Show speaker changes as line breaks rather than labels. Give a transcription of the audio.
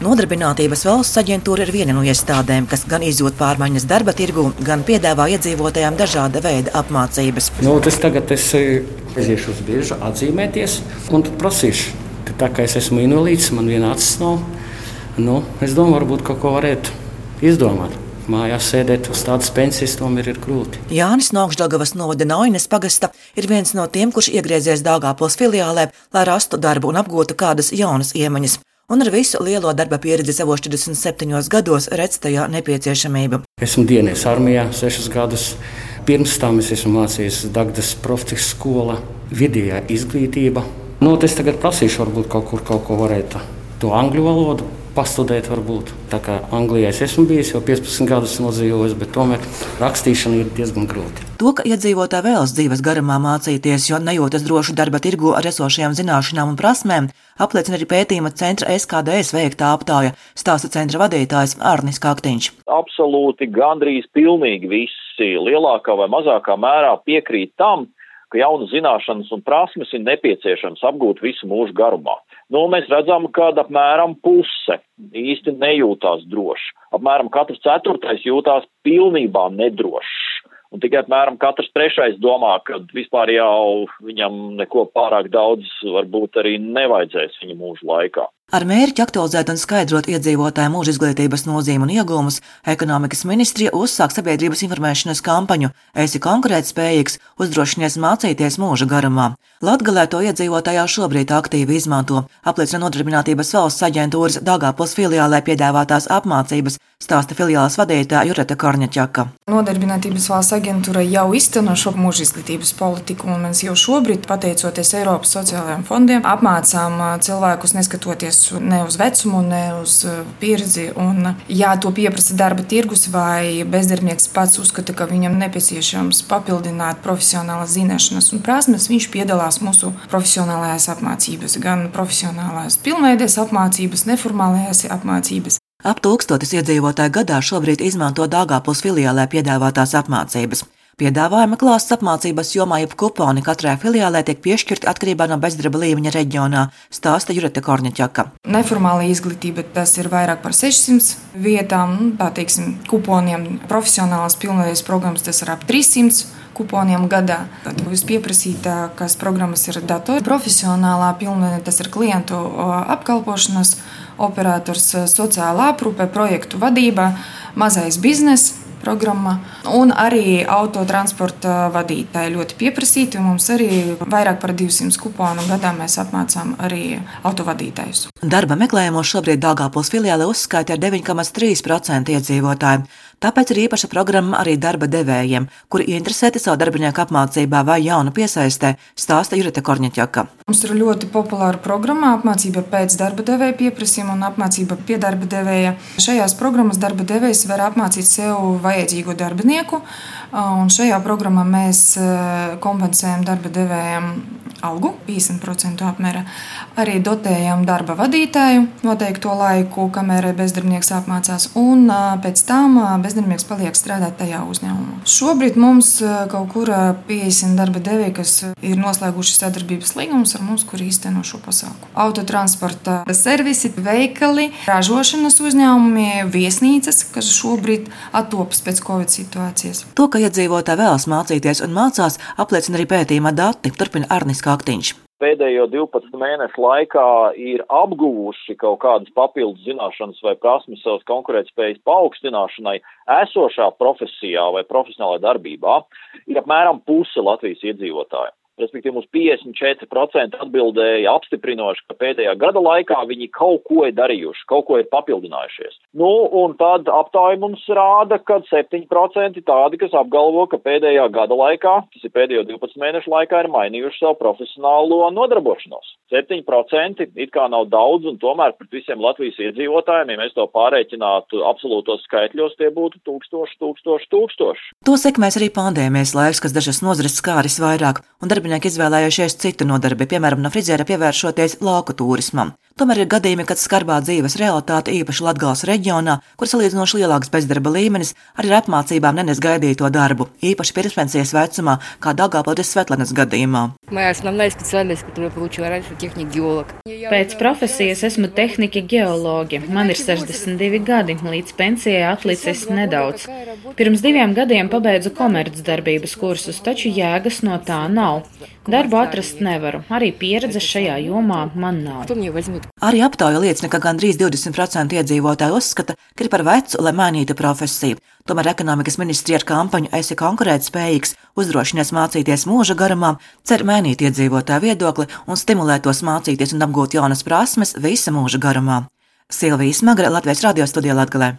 Nodarbinātības valsts aģentūra ir viena no iestādēm, kas gan izjūt pārmaiņas darba tirgu, gan piedāvā iedzīvotājiem dažāda veida apmācības.
Nu, tas tagad es eh, aiziešu uz biežu atzīmēties un tad prasīšu. ka Tā kā es esmu invalīds, man viena acis nav. Nu, es domāju, varbūt kaut ko varētu izdomāt. Mājās sēdēt uz tādas pensijas tomēr ir grūti.
Jānis no Augstdagavas novada Naujas pagasta ir viens no tiem, kurš iegriezies Dāngāpils filiālē, lai rastu darbu un apgūtu kādas jaunas iemaņas. Un ar visu lielo darba pieredzi savos 47 gados redz tajā nepieciešamību.
Esmu dienējis armijā sešus gadus. Pirms tam es esmu mācījies Dārgājas profilaks skolā, vidējā izglītība. Nu, es tagad prasīšu, varbūt kaut kur kaut ko varētu to angļu valodu pastudēt. Varbūt. Tā kā Anglijā es esmu bijis jau 15 gadus nodzīvojis, bet tomēr rakstīšana ir diezgan grūta.
To, ka iedzīvotāji vēlas dzīves garumā mācīties, jo nejūtas droši darba tirgu ar esošajām zināšanām un prasmēm, apliecina arī pētījuma centra SKDS veiktā aptāja, stāsta centra vadītājs Arnis Kaktiņš.
Absolūti gandrīz pilnīgi visi lielākā vai mazākā mērā piekrīt tam, ka jaunas zināšanas un prasmes ir nepieciešams apgūt visu mūžu garumā. Nu, mēs redzam, ka apmēram puse īsti nejūtās droši. Apmēram katrs ceturtais jūtās pilnībā nedrošs. Un tikai apmēram katrs trešais domā, ka vispār jau viņam neko pārāk daudz varbūt arī nevajadzēs viņa mūža laikā.
Ar mērķi aktualizēt un skaidrot iedzīvotāju mūža izglītības nozīmi un iegūmus, ekonomikas ministrija uzsāk sabiedrības informēšanas kampaņu Esi konkurētspējīgs, uzdrošinies mācīties mūža garumā. Latgalē to iedzīvotājā šobrīd aktīvi izmanto, apliecina Nodarbinātības valsts aģentūras Dāngāpils filiālē piedāvātās apmācības, stāsta filiāles vadītāja Jureta Korņaķaka.
Nodarbinātības valsts aģentūra jau izteno šo mūža izglītības politiku, un mēs jau šobrīd, pateicoties Eiropas sociālajiem fondiem, apmācām cilvēkus neskatoties ne uz vecumu, ne uz pieredzi. Un, ja to pieprasa darba tirgus vai bezdarbnieks pats uzskata, ka viņam nepieciešams papildināt profesionālas zināšanas un prasmes, viņš piedalās mūsu profesionālajās apmācībās, gan profesionālās pilnveides apmācības, neformālajās apmācības.
Ap tūkstotis iedzīvotāju gadā šobrīd izmanto Dāngāpils filiālē piedāvātās apmācības. Piedāvājuma klāsts apmācības jomā, jeb kuponi katrai filiālē tiek piešķirti atkarībā no bezdarba līmeņa reģionā, stāsta Jureta Korņaķaka.
Neformāla izglītība tas ir vairāk par 600 vietām, nu, tā teiksim, kuponiem. Profesionālās pilnveidas programmas tas ir ap 300 kuponiem gadā. Tad vispieprasītākās programmas ir datori. Profesionālā pilnveida tas ir klientu apkalpošanas operators, sociālā aprūpe, projektu vadība, mazais bizness programma un arī autotransporta vadītāji ļoti pieprasīti. Mums arī vairāk par 200 kuponu gadā mēs apmācām arī autovadītājus.
Darba meklējumos šobrīd Dāngāpils filiāle uzskaita ar 9,3% iedzīvotāju. Tāpēc ir īpaša programma arī darba devējiem, kuri interesēti savu darbinieku apmācībā vai jaunu piesaistē, stāsta Jurita Korņaķaka.
Mums ir ļoti populāra programma apmācība pēc darba devēja pieprasījuma un apmācība pie darba devēja. Šajās programmās darba devējs var apmācīt sev vajadzīgo darbinieku, un šajā programmā mēs kompensējam darba devējiem algu 50% apmērā. Arī dotējam darba vadītāju noteikto laiku, kamēr bezdarbnieks apmācās, un pēc tam bezdarbnieks paliek strādāt tajā uzņēmumā. Šobrīd mums kaut kur 50 darba devēji, kas ir noslēguši sadarbības līgumus ar mums, kuri īsteno šo pasākumu. Autotransporta servisi, veikali, ražošanas uzņēmumi, viesnīcas, kas šobrīd attopas pēc Covid situācijas.
To, ka iedzīvotāji vēlas mācīties un mācās, apliecina arī pētījuma dati, turpina Arnis Kaktiņš
pēdējo 12 mēnešu laikā ir apguvuši kaut kādas papildus zināšanas vai prasmes savas konkurētspējas paaugstināšanai esošā profesijā vai profesionālajā darbībā, ir apmēram puse Latvijas iedzīvotāju. Respektīvi, mums 54% atbildēja apstiprinoši, ka pēdējā gada laikā viņi kaut ko ir darījuši, kaut ko ir papildinājušies. Nu, un tad aptāja mums rāda, ka 7% tādi, kas apgalvo, ka pēdējā gada laikā, tas ir pēdējo 12 mēnešu laikā, ir mainījuši savu profesionālo nodarbošanos. 7% it kā nav daudz, un tomēr pret visiem Latvijas iedzīvotājiem, ja mēs to pārreķinātu absolūtos skaitļos, tie būtu tūkstoši, tūkstoši, tūkstoši.
To sekmēs arī pandēmijas laiks, kas dažas nozares skāris vairāk, un darbi darbinieki izvēlējušies citu nodarbi, piemēram, no friziera pievēršoties lauku turismam. Tomēr ir gadījumi, kad skarbā dzīves realitāte, īpaši Latvijas reģionā, kur salīdzinoši lielāks bezdarba līmenis, arī ar apmācībām nenes gaidīto darbu, īpaši pirmspensijas vecumā, kā Dāngāpildes Svetlenes gadījumā.
Pēc profesijas esmu tehnika geologi. Man ir 62 gadi, līdz pensijai atlicis nedaudz. Pirms diviem gadiem pabeidzu komercdarbības kursus, taču jēgas no tā nav. Darbu atrast nevaru, arī pieredzes šajā jomā man nav.
Arī aptauja liecina, ka gandrīz 20% iedzīvotāji uzskata, ka ir par vecu, lai mainītu profesiju. Tomēr ekonomikas ministrija ar kampaņu Esi konkurētspējīgs, uzdrošinies mācīties mūža garumā, cer mainīt iedzīvotāju viedokli un stimulēt tos mācīties un apgūt jaunas prasmes visa mūža garumā. Silvija Smagra, Latvijas radio studijā Latgalē.